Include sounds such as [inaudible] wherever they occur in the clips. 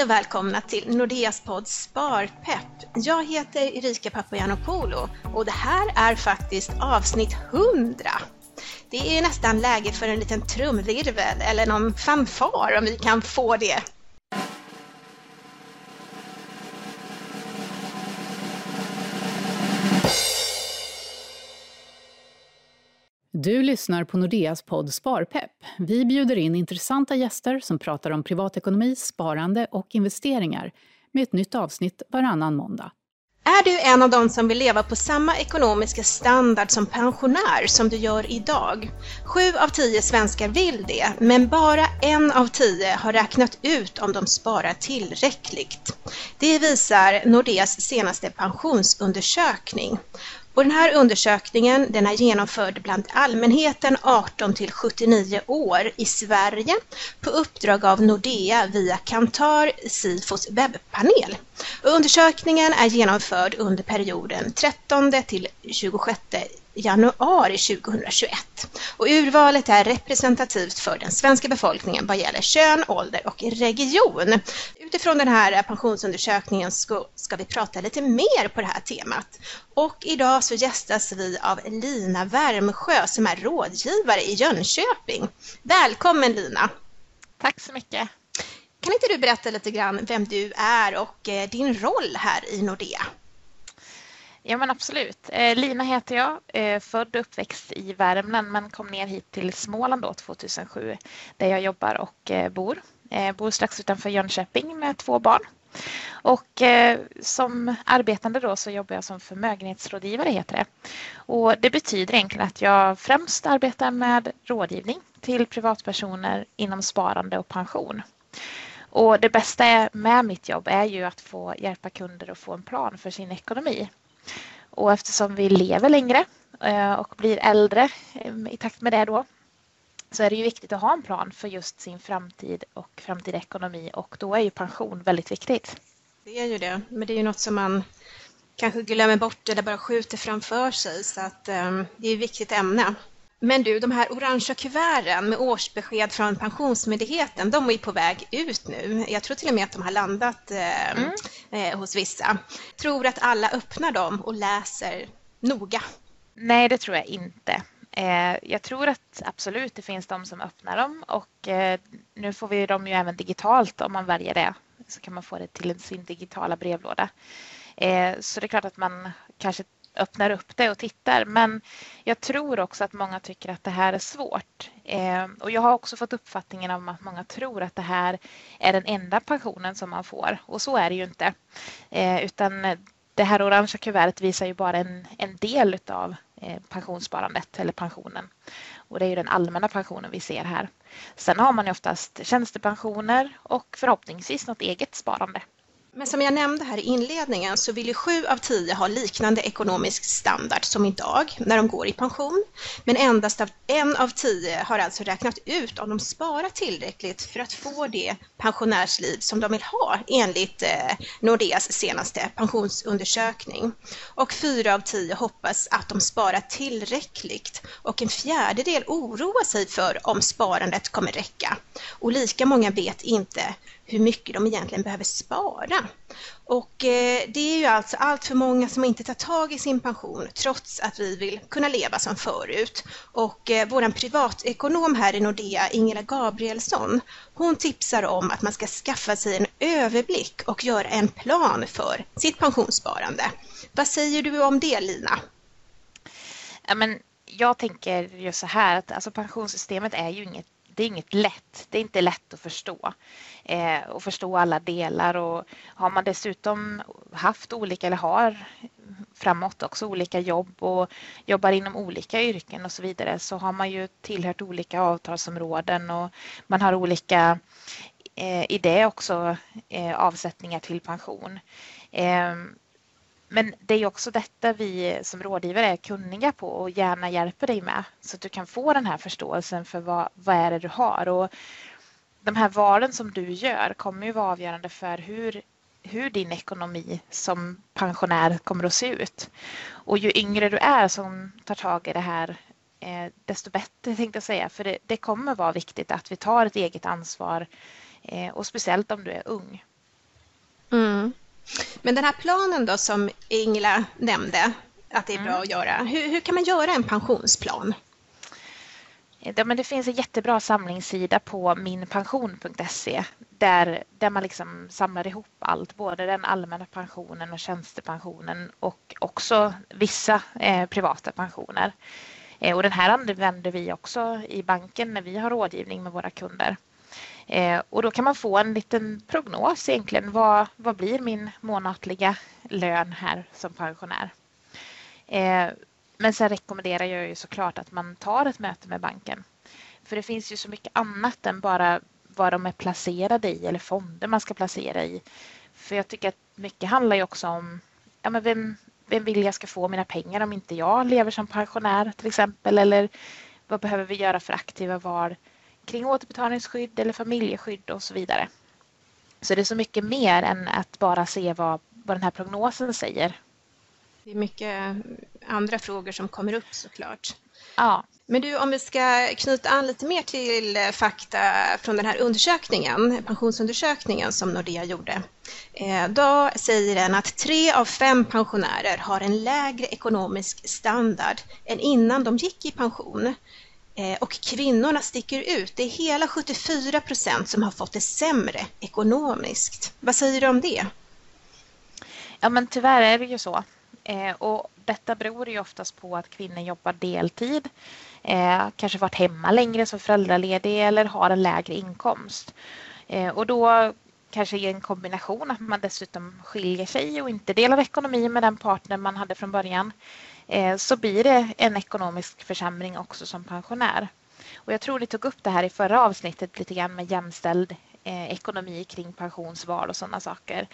Hej och välkomna till Nordeas podd Sparpepp. Jag heter Erika Papagiannopoulou och det här är faktiskt avsnitt 100. Det är nästan läge för en liten trumvirvel eller någon fanfar om vi kan få det. Du lyssnar på Nordeas podd Sparpepp. Vi bjuder in intressanta gäster som pratar om privatekonomi, sparande och investeringar med ett nytt avsnitt varannan måndag. Är du en av dem som vill leva på samma ekonomiska standard som pensionär som du gör idag? Sju av tio svenskar vill det, men bara en av tio har räknat ut om de sparar tillräckligt. Det visar Nordeas senaste pensionsundersökning. Och den här undersökningen den är genomförd bland allmänheten 18 till 79 år i Sverige på uppdrag av Nordea via Kantar Sifos webbpanel. Och undersökningen är genomförd under perioden 13 till 26 januari 2021. Och urvalet är representativt för den svenska befolkningen vad gäller kön, ålder och region. Utifrån den här pensionsundersökningen ska, ska vi prata lite mer på det här temat. Och idag så gästas vi av Lina Värmsjö som är rådgivare i Jönköping. Välkommen Lina! Tack så mycket! Kan inte du berätta lite grann vem du är och eh, din roll här i Nordea? Ja men absolut. Eh, Lina heter jag, eh, född och uppväxt i Värmland men kom ner hit till Småland då 2007 där jag jobbar och eh, bor. Eh, bor strax utanför Jönköping med två barn. Och eh, som arbetande då så jobbar jag som förmögenhetsrådgivare heter det. Och det betyder egentligen att jag främst arbetar med rådgivning till privatpersoner inom sparande och pension. Och det bästa med mitt jobb är ju att få hjälpa kunder att få en plan för sin ekonomi. Och eftersom vi lever längre eh, och blir äldre eh, i takt med det då så är det ju viktigt att ha en plan för just sin framtid och framtida ekonomi och då är ju pension väldigt viktigt. Det är ju det, men det är ju något som man kanske glömmer bort eller bara skjuter framför sig så att um, det är ett viktigt ämne. Men du, de här orangea kuverten med årsbesked från Pensionsmyndigheten, de är på väg ut nu. Jag tror till och med att de har landat eh, mm. eh, hos vissa. Tror att alla öppnar dem och läser noga? Nej, det tror jag inte. Eh, jag tror att absolut det finns de som öppnar dem och eh, nu får vi dem ju även digitalt om man väljer det. Så kan man få det till sin digitala brevlåda. Eh, så det är klart att man kanske öppnar upp det och tittar. Men jag tror också att många tycker att det här är svårt. Eh, och jag har också fått uppfattningen om att många tror att det här är den enda pensionen som man får. Och så är det ju inte. Eh, utan det här orangea kuvertet visar ju bara en, en del av Eh, pensionssparandet eller pensionen. Och det är ju den allmänna pensionen vi ser här. Sen har man ju oftast tjänstepensioner och förhoppningsvis något eget sparande. Men som jag nämnde här i inledningen så vill ju sju av tio ha liknande ekonomisk standard som idag när de går i pension. Men endast en av tio har alltså räknat ut om de sparar tillräckligt för att få det pensionärsliv som de vill ha enligt eh, Nordeas senaste pensionsundersökning. Och fyra av tio hoppas att de sparar tillräckligt och en fjärdedel oroar sig för om sparandet kommer räcka. Och lika många vet inte hur mycket de egentligen behöver spara. Och eh, det är ju alltså allt för många som inte tar tag i sin pension trots att vi vill kunna leva som förut. Och eh, vår privatekonom här i Nordea, Ingela Gabrielsson, hon tipsar om att man ska skaffa sig en överblick och göra en plan för sitt pensionssparande. Vad säger du om det Lina? Ja, men jag tänker ju så här att alltså pensionssystemet är ju inget det är inget lätt. Det är inte lätt att förstå eh, och förstå alla delar och har man dessutom haft olika eller har framåt också olika jobb och jobbar inom olika yrken och så vidare så har man ju tillhört olika avtalsområden och man har olika eh, i det också eh, avsättningar till pension. Ehm, men det är också detta vi som rådgivare är kunniga på och gärna hjälper dig med så att du kan få den här förståelsen för vad, vad är det du har. Och de här valen som du gör kommer ju vara avgörande för hur, hur din ekonomi som pensionär kommer att se ut. Och ju yngre du är som tar tag i det här eh, desto bättre tänkte jag säga. För det, det kommer vara viktigt att vi tar ett eget ansvar eh, och speciellt om du är ung. Mm. Men den här planen då som Ingela nämnde, att det är bra mm. att göra. Hur, hur, kan man göra en pensionsplan? Ja, men det finns en jättebra samlingssida på minpension.se där, där man liksom samlar ihop allt, både den allmänna pensionen och tjänstepensionen och också vissa eh, privata pensioner. Eh, och den här använder vi också i banken när vi har rådgivning med våra kunder. Eh, och då kan man få en liten prognos egentligen. Vad, vad blir min månatliga lön här som pensionär? Eh, men sen rekommenderar jag ju såklart att man tar ett möte med banken. För det finns ju så mycket annat än bara vad de är placerade i eller fonder man ska placera i. För jag tycker att mycket handlar ju också om ja, men vem, vem vill jag ska få mina pengar om inte jag lever som pensionär till exempel eller vad behöver vi göra för aktiva val kring återbetalningsskydd eller familjeskydd och så vidare. Så det är så mycket mer än att bara se vad, vad den här prognosen säger. Det är mycket andra frågor som kommer upp såklart. Ja. Men du, om vi ska knyta an lite mer till fakta från den här undersökningen, pensionsundersökningen som Nordea gjorde. Eh, då säger den att tre av fem pensionärer har en lägre ekonomisk standard än innan de gick i pension. Eh, och kvinnorna sticker ut. Det är hela 74 procent som har fått det sämre ekonomiskt. Vad säger du om det? Ja, men tyvärr är det ju så. Eh, och detta beror ju oftast på att kvinnor jobbar deltid, eh, kanske varit hemma längre som föräldraledig eller har en lägre inkomst. och då kanske i en kombination att man dessutom skiljer sig och inte delar ekonomi med den partner man hade från början Eh, så blir det en ekonomisk försämring också som pensionär. Och jag tror ni tog upp det här i förra avsnittet lite grann med jämställd eh, ekonomi kring pensionsval och sådana saker.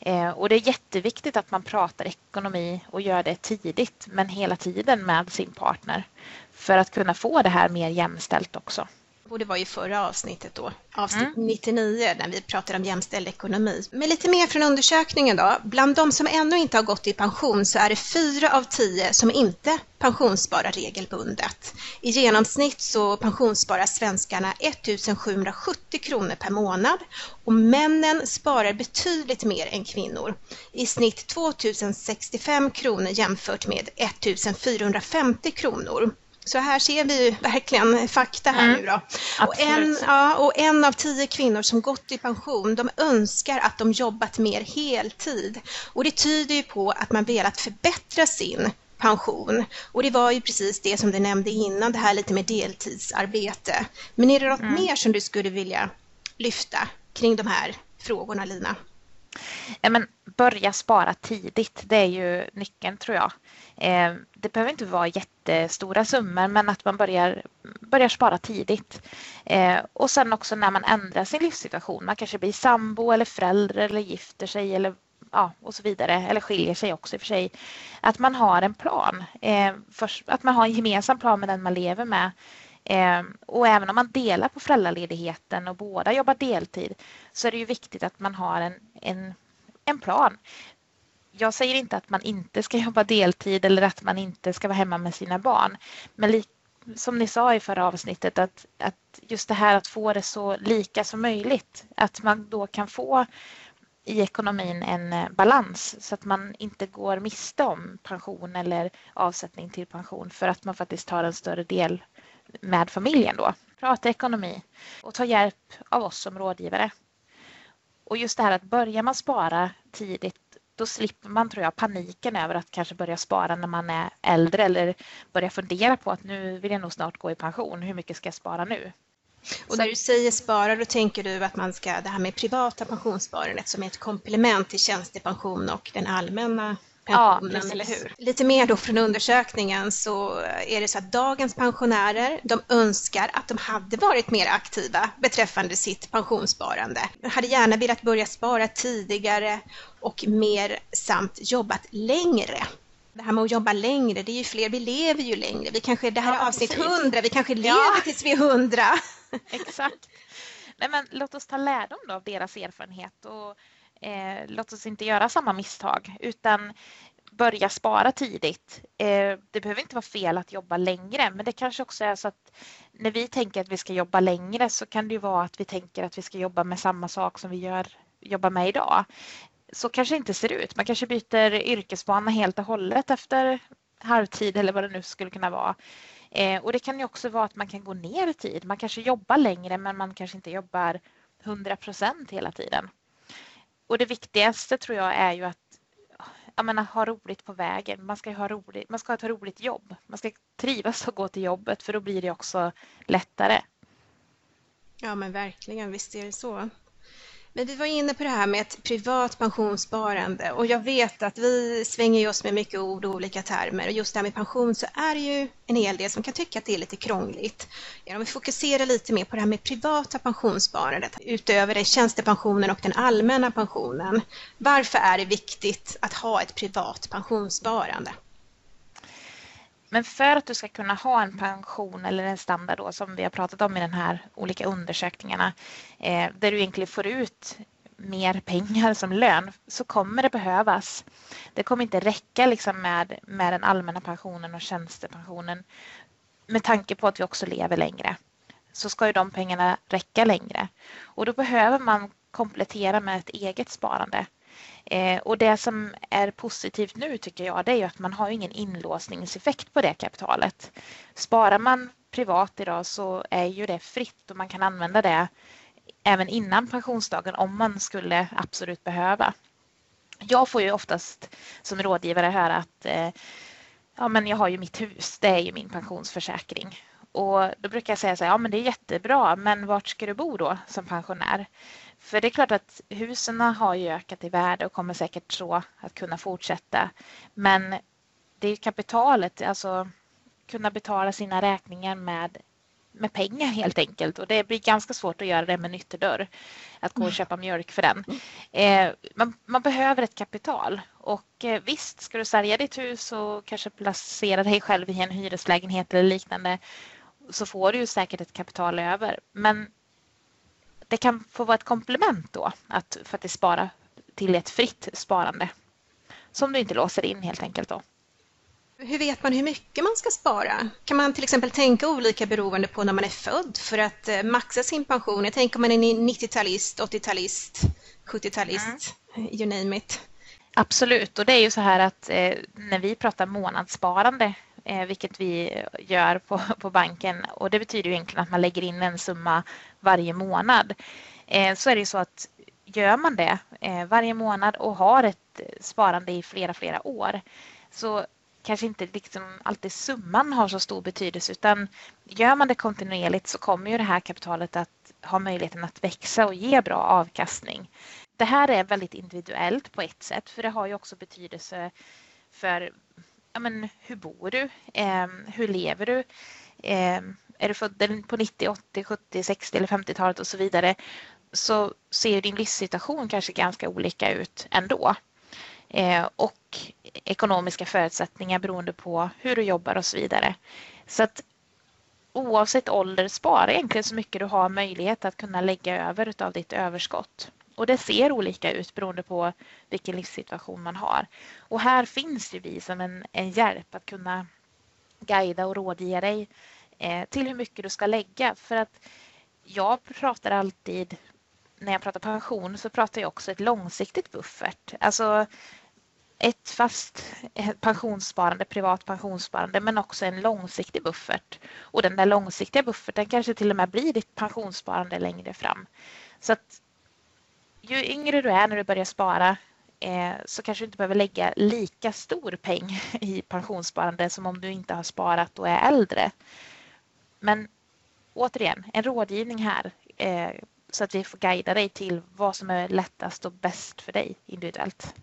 Eh, och det är jätteviktigt att man pratar ekonomi och gör det tidigt men hela tiden med sin partner för att kunna få det här mer jämställt också och det var ju förra avsnittet då, avsnitt mm. 99, när vi pratade om jämställd ekonomi. Men lite mer från undersökningen då. Bland de som ännu inte har gått i pension så är det fyra av tio som inte pensionssparar regelbundet. I genomsnitt så pensionssparar svenskarna 1770 kronor per månad och männen sparar betydligt mer än kvinnor. I snitt 2065 kronor jämfört med 1450 kronor. Så här ser vi verkligen fakta här mm. nu då. Och en, ja, och en av tio kvinnor som gått i pension, de önskar att de jobbat mer heltid. Och det tyder ju på att man velat förbättra sin pension. Och det var ju precis det som du nämnde innan, det här lite med deltidsarbete. Men är det något mm. mer som du skulle vilja lyfta kring de här frågorna, Lina? Ja, men börja spara tidigt, det är ju nyckeln tror jag. Eh, det behöver inte vara jättestora summor men att man börjar, börjar spara tidigt. Eh, och sen också när man ändrar sin livssituation. Man kanske blir sambo eller förälder eller gifter sig eller ja, och så vidare, eller skiljer sig också i och för sig. Att man har en plan, eh, att man har en gemensam plan med den man lever med. Ehm, och även om man delar på föräldraledigheten och båda jobbar deltid så är det ju viktigt att man har en, en, en plan jag säger inte att man inte ska [laughs] jobba deltid eller att man inte ska vara hemma med sina barn. Men som ni sa i förra avsnittet att, att just det här att få det så lika som möjligt. Att man då kan få i ekonomin en eh, balans så att man inte går miste om pension eller avsättning till pension för att man faktiskt tar en större del med familjen då. Prata ekonomi och ta hjälp av oss som rådgivare. Och just det här att börjar man spara tidigt då slipper man tror jag paniken över att kanske börja spara när man är äldre eller börja fundera på att nu vill jag nog snart gå i pension. Hur mycket ska jag spara nu? Och när du säger spara, då tänker du att man ska, det här med privata pensionssparandet som är ett komplement till tjänstepension och den allmänna ja, eller hur? Lite mer då från undersökningen så är det så att dagens pensionärer, de önskar att de hade varit mer aktiva beträffande sitt pensionssparande. De hade gärna velat börja spara tidigare och mer samt jobbat längre. Det här med att jobba längre, det är ju fler, vi lever ju längre. Vi kanske, det här ja, är avsnitt precis. 100, vi kanske lever ja. tills vi är 100. [laughs] Exakt. Nej, men låt oss ta lärdom då av deras erfarenhet och Eh, låt oss inte göra samma misstag utan börja spara tidigt. Eh, det behöver inte vara fel att jobba längre men det kanske också är så att när vi tänker att vi ska jobba längre så kan det ju vara att vi tänker att vi ska jobba med samma sak som vi gör, jobbar med idag. så kanske det inte ser ut. Man kanske byter yrkesbana helt och hållet efter halvtid eller vad det nu skulle kunna vara. Eh, och det kan ju också vara att man kan gå ner i tid. Man kanske jobbar längre men man kanske inte jobbar 100 procent hela tiden. Och det viktigaste tror jag är ju att jag menar, ha roligt på vägen. Man ska, ha roligt, man ska ha ett roligt jobb. Man ska trivas och gå till jobbet för då blir det också lättare. Ja men verkligen, visst är det så. Men vi var inne på det här med ett privat pensionssparande och jag vet att vi svänger oss med mycket ord och olika termer och just det här med pension så är det ju en hel del som kan tycka att det är lite krångligt. Om vi fokuserar lite mer på det här med privata pensionssparandet utöver det tjänstepensionen och den allmänna pensionen. Varför är det viktigt att ha ett privat pensionssparande? Men för att du ska kunna ha en pension eller en standard då, som vi har pratat om i den här olika undersökningarna eh, där du egentligen får ut mer pengar som lön så kommer det behövas. Det kommer inte räcka liksom med, med den allmänna pensionen och tjänstepensionen. Med tanke på att vi också lever längre så ska ju de pengarna räcka längre. Och då behöver man komplettera med ett eget sparande. Eh, och det som är positivt nu tycker jag det är att man har ingen inlåsningseffekt på det kapitalet. Sparar man privat idag så är ju det fritt och man kan använda det även innan pensionsdagen om man skulle absolut behöva. Jag får ju oftast som rådgivare höra att eh, ja, men jag har ju mitt hus, det är ju min pensionsförsäkring. Och då brukar jag säga så här, ja men det är jättebra, men vart ska du bo då som pensionär? För det är klart att husen har ju ökat i värde och kommer säkert så att kunna fortsätta. Men det är kapitalet, alltså kunna betala sina räkningar med, med pengar helt enkelt. Och det blir ganska svårt att göra det med en ytterdörr. Att gå och köpa mjölk för den. Eh, man, man, behöver ett kapital. Och eh, visst, ska du sälja ditt hus och kanske placera dig själv i en hyreslägenhet eller liknande så får du ju säkert ett kapital över. Men det kan få vara ett komplement då att faktiskt spara till ett fritt sparande som du inte låser in helt enkelt då. Hur vet man hur mycket man ska spara? Kan man till exempel tänka olika beroende på när man är född för att eh, maxa sin pension? Jag tänker om man är 90-talist, 80-talist, 70-talist, mm. you name it. Absolut, och det är ju så här att eh, när vi pratar månadssparande eh, vilket vi gör på, på banken. Och det betyder ju egentligen att man lägger in en summa varje månad. Eh, så är det ju så att gör man det eh, varje månad och har ett sparande i flera, flera år så kanske inte liksom alltid summan har så stor betydelse utan gör man det kontinuerligt så kommer ju det här kapitalet att ha möjligheten att växa och ge bra avkastning. Det här är väldigt individuellt på ett sätt för det har ju också betydelse för ja, men, hur bor du? Eh, hur lever du? Eh, är du född på 90, 80, 70, 60 eller 50-talet och så vidare så ser din livssituation kanske ganska olika ut ändå. Eh, och ekonomiska förutsättningar beroende på hur du jobbar och så vidare. Så att oavsett ålder spara egentligen så mycket du har möjlighet att kunna lägga över av ditt överskott. Och det ser olika ut beroende på vilken livssituation man har. Och här finns ju vi som en, en hjälp att kunna guida och rådge dig eh, till hur mycket du ska lägga. För att jag pratar alltid, när jag pratar pension så pratar jag också ett långsiktigt buffert. Alltså ett fast eh, pensionssparande, privat pensionssparande men också en långsiktig buffert. Och den där långsiktiga bufferten kanske till och med blir ditt pensionssparande längre fram. Så att ju yngre du är när du börjar spara eh, så kanske du inte behöver lägga lika stor peng [laughs] i pensionssparande som om du inte har sparat och är äldre. Men återigen, en rådgivning här eh, så att vi får guida dig till vad som är lättast och bäst för dig individuellt.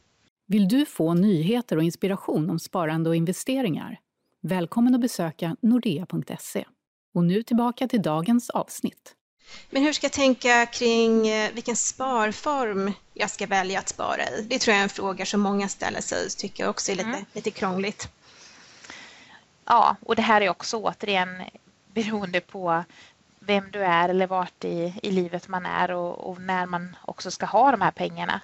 Vill du få nyheter och inspiration om sparande och investeringar? Välkommen att besöka nordea.se. Och nu tillbaka till dagens avsnitt. Men hur ska jag tänka kring eh, vilken sparform jag ska välja att spara i? Det tror jag är en fråga som många ställer sig och tycker också är lite, mm. lite krångligt. Ja, och det här är också återigen beroende på vem du är eller vart i, i livet man är och, och när man också ska ha de här pengarna.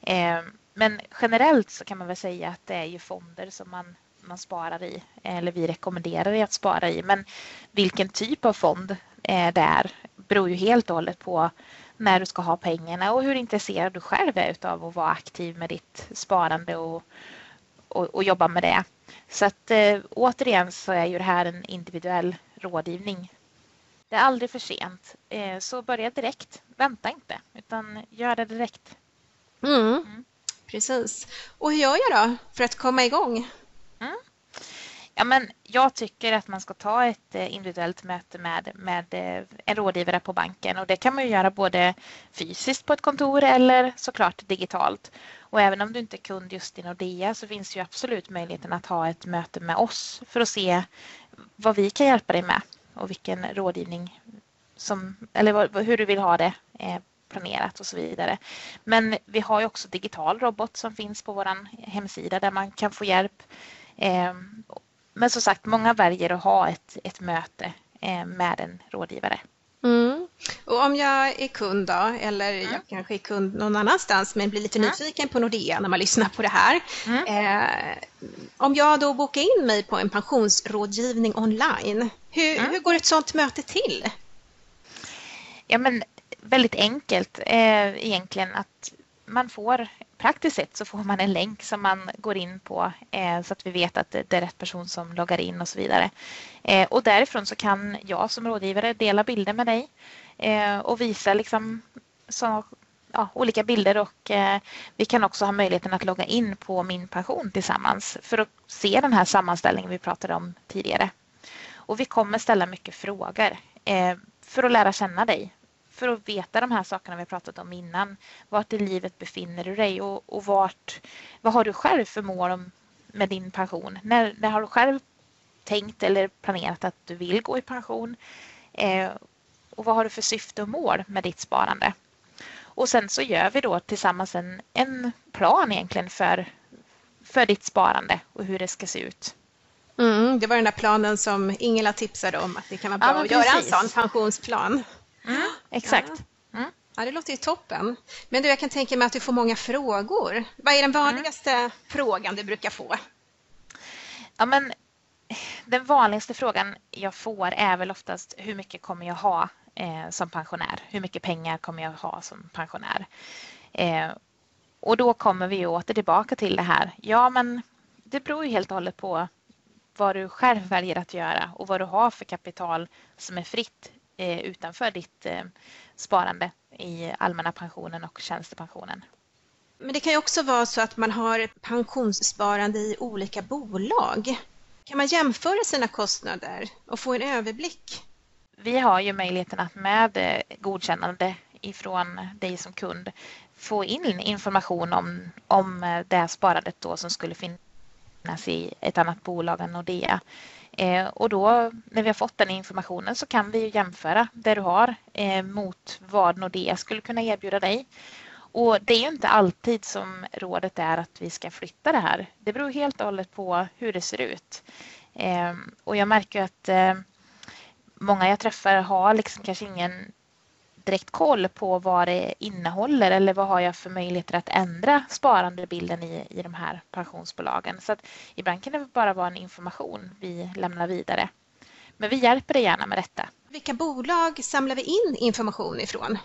Eh, men generellt så kan man väl säga att det är ju fonder som man, man sparar i eller vi rekommenderar att spara i. Men vilken typ av fond eh, det är beror ju helt och hållet på när du ska ha pengarna och hur intresserad du själv är av att vara aktiv med ditt sparande och, och, och jobba med det. Så att eh, återigen så är ju det här en individuell rådgivning. Det är aldrig för sent. Eh, så börja direkt. Vänta inte, utan gör det direkt. Mm. Mm. Precis. Och hur gör jag då för att komma igång? Ja, men jag tycker att man ska ta ett eh, individuellt möte med, med eh, en rådgivare på banken och det kan man göra både fysiskt på ett kontor eller såklart digitalt. Och även om du inte är kund just i Nordea så finns ju absolut möjligheten att ha ett möte med oss för att se vad vi kan hjälpa dig med och vilken rådgivning som, eller hur du vill ha det eh, planerat och så vidare. Men vi har ju också digital robot som finns på vår hemsida där man kan få hjälp. Men som sagt, många väljer att ha ett, ett möte med en rådgivare. Mm. Och om jag är kund då, eller mm. jag kanske är kund någon annanstans men blir lite mm. nyfiken på Nordea när man lyssnar på det här. Mm. Eh, om jag då bokar in mig på en pensionsrådgivning online, hur, mm. hur går ett sådant möte till? Ja men väldigt enkelt eh, egentligen att man får praktiskt sett så får man en länk som man går in på eh, så att vi vet att det är rätt person som loggar in och så vidare. Eh, och därifrån så kan jag som rådgivare dela bilder med dig eh, och visa liksom så, ja, olika bilder och eh, vi kan också ha möjligheten att logga in på min pension tillsammans för att se den här sammanställningen vi pratade om tidigare. Och vi kommer ställa mycket frågor eh, för att lära känna dig för att veta de här sakerna vi pratat om innan. Vart i livet befinner du dig och, och vart, vad har du själv för mål med din pension? När, när har du själv tänkt eller planerat att du vill gå i pension? Eh, och vad har du för syfte och mål med ditt sparande? Och sen så gör vi då tillsammans en, en plan egentligen för, för ditt sparande och hur det ska se ut. Mm, det var den där planen som Ingela tipsade om att det kan vara bra ja, att göra en sån pensionsplan. Mm, exakt. Mm. ja, det låter ju toppen. Men du, jag kan tänka mig att du får många frågor. Vad är den vanligaste mm. frågan du brukar få? Ja, men den vanligaste frågan jag får är väl oftast hur mycket kommer jag ha eh, som pensionär? Hur mycket pengar kommer jag ha som pensionär? Eh, och då kommer vi åter tillbaka till det här. Ja, men det beror ju helt och hållet på vad du själv väljer att göra och vad du har för kapital som är fritt utanför ditt eh, sparande i allmänna pensionen och tjänstepensionen. Men det kan ju också vara så att man har pensionssparande i olika bolag. Kan man jämföra sina kostnader och få en överblick? Vi har ju möjligheten att med eh, godkännande ifrån dig som kund få in information om, om det sparandet då som skulle finnas i ett annat bolag än Nordea. Eh, och då när vi har fått den informationen så kan vi jämföra det du har eh, mot vad Nordea skulle kunna erbjuda dig. Och det är inte alltid som rådet är att vi ska flytta det här. Det beror helt och hållet på hur det ser ut. Eh, och jag märker att många jag träffar har liksom kanske ingen direkt koll på vad det innehåller eller vad har jag för möjligheter att ändra sparandebilden i, i de här pensionsbolagen. Så att ibland kan det bara vara en information vi lämnar vidare. Men vi hjälper dig gärna med detta. Vilka bolag samlar vi in information ifrån?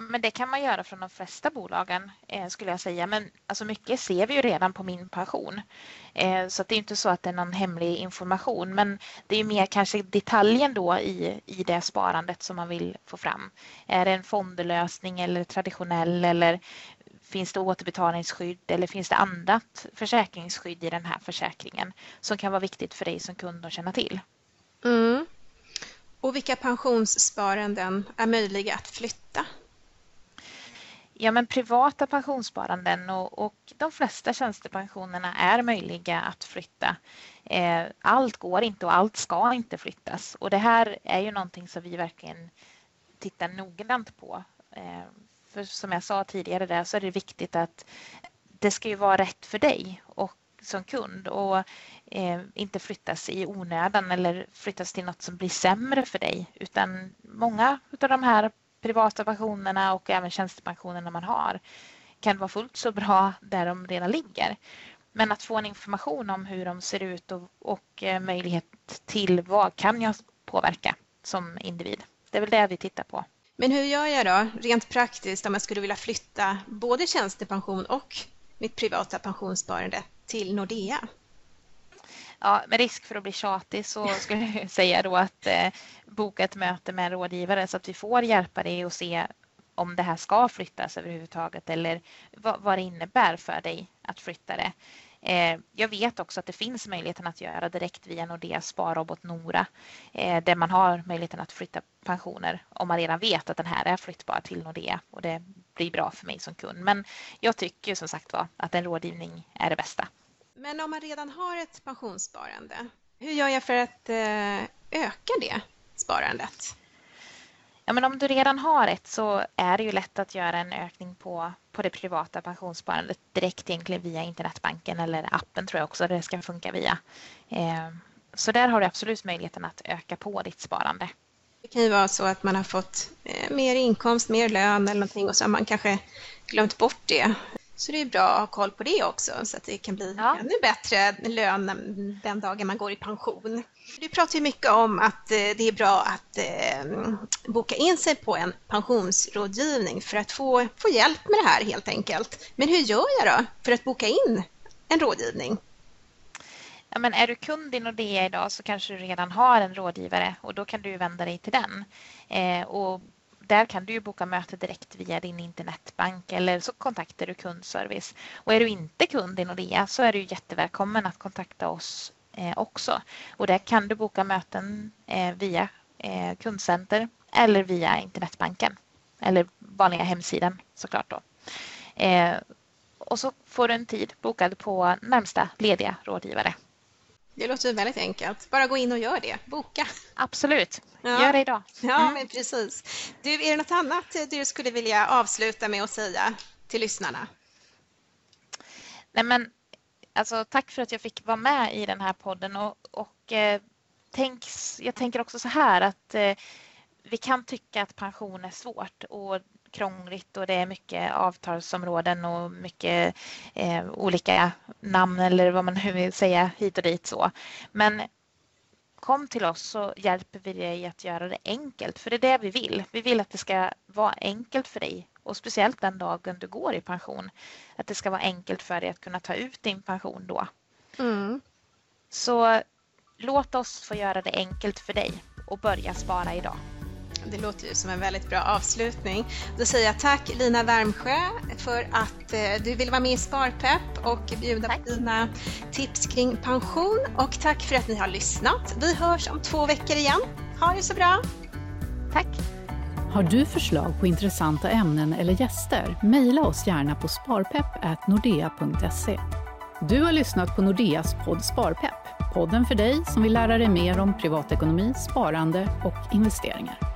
Men det kan man göra från de flesta bolagen eh, skulle jag säga. Men alltså mycket ser vi ju redan på min pension. Eh, så det är inte så att det är någon hemlig information. Men det är mer kanske detaljen då i, i det sparandet som man vill få fram. Är det en fondlösning eller traditionell eller finns det återbetalningsskydd eller finns det annat försäkringsskydd i den här försäkringen som kan vara viktigt för dig som kund att känna till. Mm. Och vilka pensionssparanden är möjliga att flytta? Ja, men privata pensionssparanden och, och de flesta tjänstepensionerna är möjliga att flytta. Eh, allt går inte och allt ska inte flyttas och det här är ju någonting som vi verkligen tittar noggrant på. Eh, för som jag sa tidigare där så är det viktigt att det ska ju vara rätt för dig och som kund och eh, inte flyttas i onödan eller flyttas till något som blir sämre för dig utan många av de här privata pensionerna och även tjänstepensionerna man har kan vara fullt så bra där de redan ligger. Men att få en information om hur de ser ut och, och eh, möjlighet till vad kan jag påverka som individ. Det är väl det vi tittar på. Men hur gör jag då rent praktiskt om jag skulle vilja flytta både tjänstepension och mitt privata pensionssparande till Nordea? Ja, med risk för att bli tjatig så skulle [laughs] jag säga då att eh, boka ett möte med en rådgivare så att vi får hjälpa dig och se om det här ska flyttas överhuvudtaget eller vad, vad det innebär för dig att flytta det. Eh, jag vet också att det finns möjligheten att göra direkt via Nordeas sparrobot Nora eh, där man har möjligheten att flytta pensioner om man redan vet att den här är flyttbar till Nordea och det blir bra för mig som kund. Men jag tycker som sagt var att en rådgivning är det bästa. Men om man redan har ett pensionssparande, hur gör jag för att eh, öka det sparandet? Ja, men om du redan har ett så är det ju lätt att göra en ökning på, på det privata pensionssparandet direkt egentligen via internetbanken eller appen tror jag också det ska funka via. Eh, så där har du absolut möjligheten att öka på ditt sparande. Det kan ju vara så att man har fått eh, mer inkomst, mer lön eller någonting och så har man kanske glömt bort det så det är bra att ha koll på det också så att det kan bli ja. ännu bättre lön den dagen man går i pension. Du pratar ju mycket om att eh, det är bra att eh, boka in sig på en pensionsrådgivning för att få, få hjälp med det här helt enkelt. Men hur gör jag då för att boka in en rådgivning? Ja, men är du kund i Nordea idag så kanske du redan har en rådgivare och då kan du vända dig till den. Eh, och där kan du boka möte direkt via din internetbank eller så kontaktar du kundservice. Och är du inte kund i Nordea så är du jättevälkommen att kontakta oss eh, också. Och där kan du boka möten eh, via eh, kundcenter eller via internetbanken eller vanliga hemsidan såklart då. Eh, och så får du en tid bokad på närmsta lediga rådgivare. Det låter väldigt enkelt. Bara gå in och gör det. Boka. Absolut. Ja. Gör det idag. Mm. Ja, men precis. Du, är det något annat du skulle vilja avsluta med att säga till lyssnarna? Nej, men alltså, tack för att jag fick vara med i den här podden och, och eh, tänk, jag tänker också så här att eh, vi kan tycka att pension är svårt och krångligt och det är mycket avtalsområden och mycket eh, olika namn eller vad man nu vill säga hit och dit så. Men kom till oss så hjälper vi dig att göra det enkelt för det är det vi vill. Vi vill att det ska vara enkelt för dig och speciellt den dagen du går i pension. Att det ska vara enkelt för dig att kunna ta ut din pension då. Mm. Så låt oss få göra det enkelt för dig och börja spara idag. Det låter ju som en väldigt bra avslutning. Då säger jag tack Lina Värmsjö för att eh, du vill vara med i Sparpepp och bjuda tack. på dina tips kring pension. Och tack för att ni har lyssnat. Vi hörs om två veckor igen. Ha det så bra! Tack! Har du förslag på intressanta ämnen eller gäster? Mejla oss gärna på sparpepp.nordea.se. Du har lyssnat på Nordeas podd Sparpepp, podden för dig som vill lära dig mer om privatekonomi, sparande och investeringar.